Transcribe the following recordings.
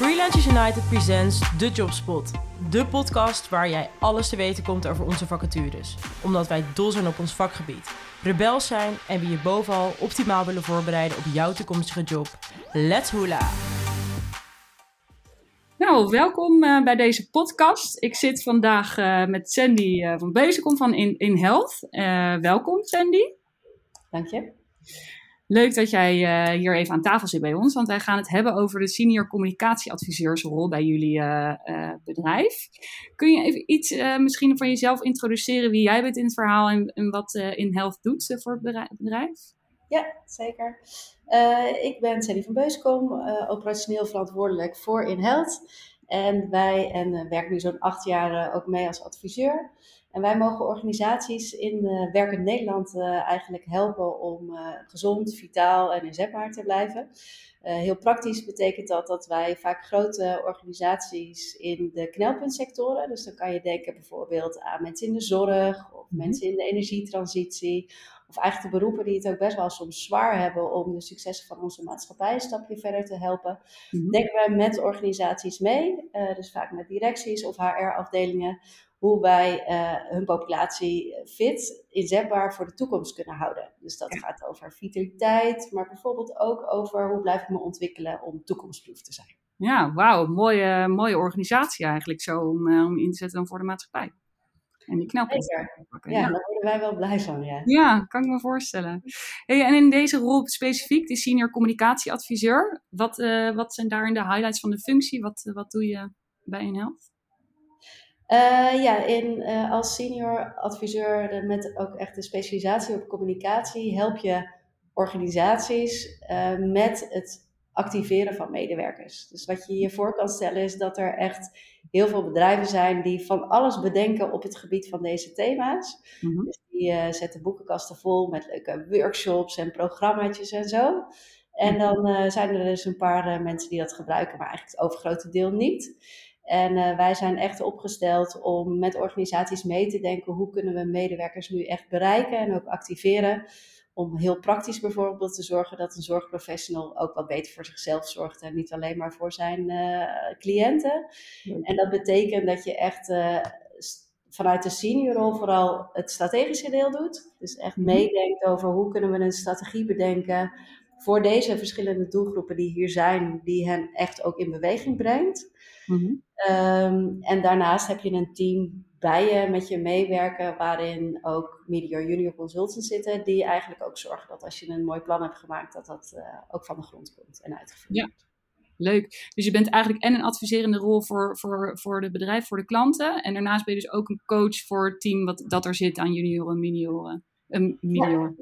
Freelancers United presents The Jobspot. De podcast waar jij alles te weten komt over onze vacatures. Omdat wij dol zijn op ons vakgebied, rebels zijn en we je bovenal optimaal willen voorbereiden op jouw toekomstige job. Let's hula! Nou, welkom uh, bij deze podcast. Ik zit vandaag uh, met Sandy uh, van Bezekom van In, In Health. welkom Sandy. Dank je. Leuk dat jij uh, hier even aan tafel zit bij ons, want wij gaan het hebben over de senior communicatieadviseursrol bij jullie uh, uh, bedrijf. Kun je even iets misschien van jezelf introduceren, wie jij bent in het verhaal en, wat In Health doet voor het bedrijf? Ja, zeker. ik ben Sally van Beuskom, operationeel verantwoordelijk voor In Health. En wij en, werken nu zo'n acht jaar ook mee als adviseur. En wij mogen organisaties in uh, werkend Nederland uh, eigenlijk helpen om uh, gezond, vitaal en inzetbaar te blijven. heel praktisch betekent dat dat wij vaak grote organisaties in de knelpuntsectoren, dus dan kan je denken bijvoorbeeld aan mensen in de zorg of mhm. mensen in de energietransitie, of eigenlijk de beroepen die het ook best wel soms zwaar hebben om de successen van onze maatschappij een stapje verder te helpen. Mm Denken wij met organisaties mee, dus vaak met directies of HR-afdelingen hoe wij uh, hun populatie fit, inzetbaar voor de toekomst kunnen houden. Dus dat gaat over vitaliteit, maar bijvoorbeeld ook over hoe blijf ik me ontwikkelen om toekomstproof te zijn. Ja, wauw, mooie, mooie organisatie eigenlijk zo om, uh, om in te zetten voor de maatschappij. En die knelpunten. Ja, ja, daar worden wij wel blij van, ja. Ja, kan ik me voorstellen. Hey, en in deze rol specifiek, die senior communicatieadviseur, wat, uh, wat zijn daarin de highlights van de functie? Wat, wat doe je bij InHealth? Uh, ja, in, uh, als senior adviseur met ook echt de specialisatie op communicatie help je organisaties uh, met het activeren van medewerkers. Dus wat je je voor kan stellen is dat er echt heel veel bedrijven zijn die van alles bedenken op het gebied van deze thema's. Mm-hmm. Dus die zetten boekenkasten vol met leuke workshops en programmaatjes en zo. En dan zijn er dus een paar mensen die dat gebruiken, maar eigenlijk het overgrote deel niet. En uh, wij zijn echt opgesteld om met organisaties mee te denken hoe kunnen we medewerkers nu echt bereiken en ook activeren. Om heel praktisch bijvoorbeeld te zorgen dat een zorgprofessional ook wat beter voor zichzelf zorgt en niet alleen maar voor zijn uh, cliënten. En dat betekent dat je echt uh, vanuit de seniorrol vooral het strategische deel doet. Dus echt mhm. meedenkt over hoe kunnen we een strategie bedenken voor deze verschillende doelgroepen die hier zijn, die hen echt ook in beweging brengt. Mm en daarnaast heb je een team bij je met je meewerken, waarin ook media junior consultants zitten, die eigenlijk ook zorgen dat als je een mooi plan hebt gemaakt, dat dat uh, ook van de grond komt en uitgevoerd ja. wordt. Leuk. Dus je bent eigenlijk en een adviserende rol voor, voor, voor de bedrijf, voor de klanten. En daarnaast ben je dus ook een coach voor het team wat, dat er zit aan junioren en minioren. Een Ja.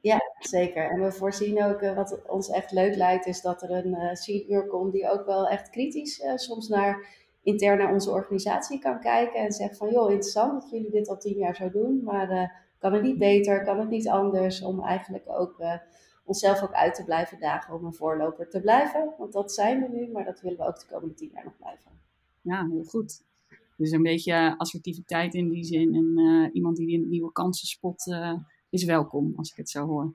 Ja, zeker. En we voorzien ook, uh, wat ons echt leuk lijkt, is dat er een uh, senior komt die ook wel echt kritisch uh, soms naar intern naar onze organisatie kan kijken en zegt van joh, interessant dat jullie dit al tien jaar zo doen, maar kan het niet beter, kan het niet anders, om eigenlijk ook onszelf ook uit te blijven dagen om een voorloper te blijven. Want dat zijn we nu, maar dat willen we ook de komende tien jaar nog blijven. Ja, heel goed. Dus een beetje assertiviteit in die zin en iemand die nieuwe kansen spot is welkom, als ik het zo hoor.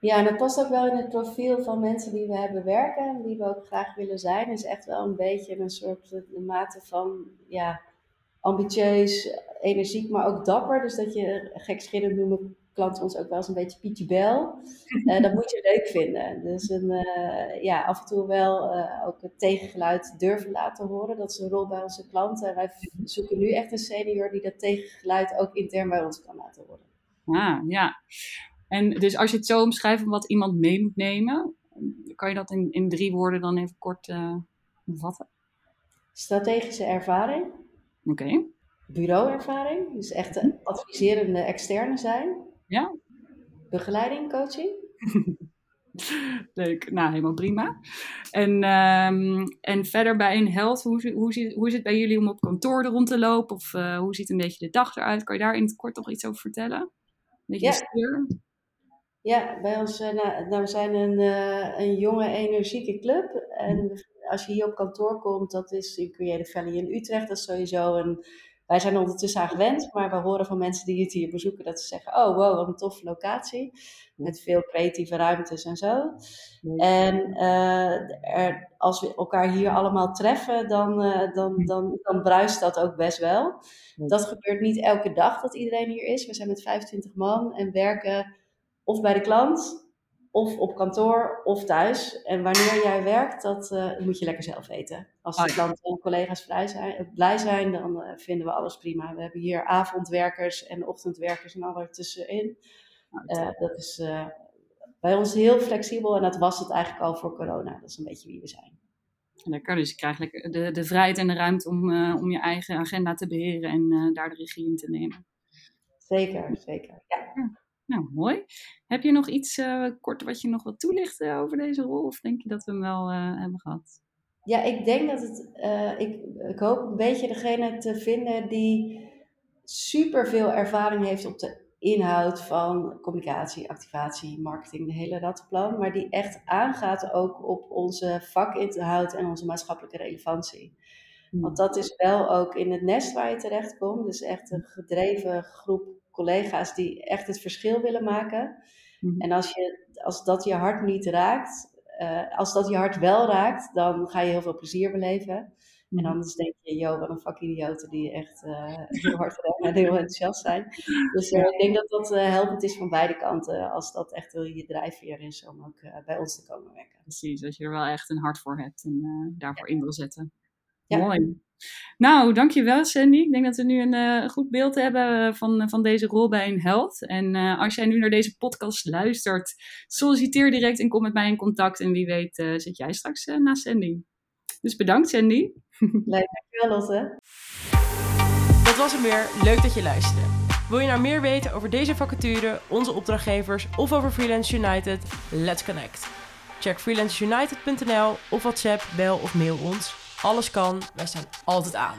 Ja, en dat past ook wel in het profiel van mensen die we hebben werken en die we ook graag willen zijn. Is echt wel een beetje een soort mate van ja, ambitieus, energiek, maar ook dapper. Dus dat je gekscherend noemen klanten ons ook wel eens een beetje Pietje Bel. Uh, dat moet je leuk vinden. Dus een, uh, ja, af en toe wel uh, ook het tegengeluid durven laten horen. Dat is een rol bij onze klanten. En wij zoeken nu echt een senior die dat tegengeluid ook intern bij ons kan laten horen. Ah, ja. En dus als je het zo omschrijft wat iemand mee moet nemen, kan je dat in, in drie woorden dan even kort uh, bevatten? Strategische ervaring. Oké. Okay. Bureauervaring, dus echt adviserende externe zijn. Ja. Begeleiding, coaching. Leuk, nou helemaal prima. En, um, en verder bij een health, hoe, hoe, hoe is het bij jullie om op kantoor rond te lopen? Of uh, hoe ziet een beetje de dag eruit? Kan je daar in het kort nog iets over vertellen? Ja. Ja, bij ons uh, nou, we zijn een, uh, een jonge, energieke club. En als je hier op kantoor komt, dat is in Creative Valley in Utrecht. Dat is sowieso een wij zijn ondertussen aan gewend, maar we horen van mensen die het hier bezoeken dat ze zeggen: Oh, wow, wat een toffe locatie. Met veel creatieve ruimtes en zo. En uh, er, als we elkaar hier allemaal treffen, dan, uh, dan, dan, dan bruist dat ook best wel. Dat gebeurt niet elke dag dat iedereen hier is. We zijn met 25 man en werken of bij de klant of op kantoor of thuis. En wanneer jij werkt, dat uh, moet je lekker zelf weten. Als de klanten en collega's blij zijn, blij zijn dan uh, vinden we alles prima. We hebben hier avondwerkers en ochtendwerkers en al ertussenin. Uh, dat is bij ons heel flexibel en dat was het eigenlijk al voor corona. Dat is een beetje wie we zijn. Lekker, dus je krijgt lekker de, de vrijheid en de ruimte om, om je eigen agenda te beheren en daar de regie in te nemen. Zeker, zeker. Ja. Nou, mooi. Heb je nog iets uh, kort wat je nog wilt toelichten over deze rol? Of denk je dat we hem wel uh, hebben gehad? Ja, ik denk dat het. Uh, ik, ik hoop een beetje degene te vinden die super veel ervaring heeft op de inhoud van communicatie, activatie, marketing, de hele rattenplan. Maar die echt aangaat ook op onze vakinhoud en onze maatschappelijke relevantie. Hmm. Want dat is wel ook in het nest waar je terecht komt. Dus echt een gedreven groep collega's die echt het verschil willen maken. Mhm. En als, je, als dat je hart niet raakt, uh, als dat je hart wel raakt, dan ga je heel veel plezier beleven. En mhm. anders denk je, joh, wat een vakidioten die echt uh, heel hard rennen en heel enthousiast zijn. Dus uh, ik denk dat dat helpend is van beide kanten, als dat echt je drijfveer is om ook bij ons te komen werken. Precies, als je er wel echt een hart voor hebt en daarvoor in wil zetten. Ja. Mooi. Nou, dankjewel Sandy. Ik denk dat we nu een uh, goed beeld hebben van, van deze rol bij een held. En uh, als jij nu naar deze podcast luistert, solliciteer direct en kom met mij in contact. En wie weet uh, zit jij straks naast Sandy. Dus bedankt Sandy. Leuk, dankjewel Lotte. Dat was hem weer. Leuk dat je luisterde. Wil je nou meer weten over deze vacature, onze opdrachtgevers of over Freelance United? Let's connect. Check freelanceunited.nl of WhatsApp, bel of mail ons. Alles kan, wij staan altijd aan.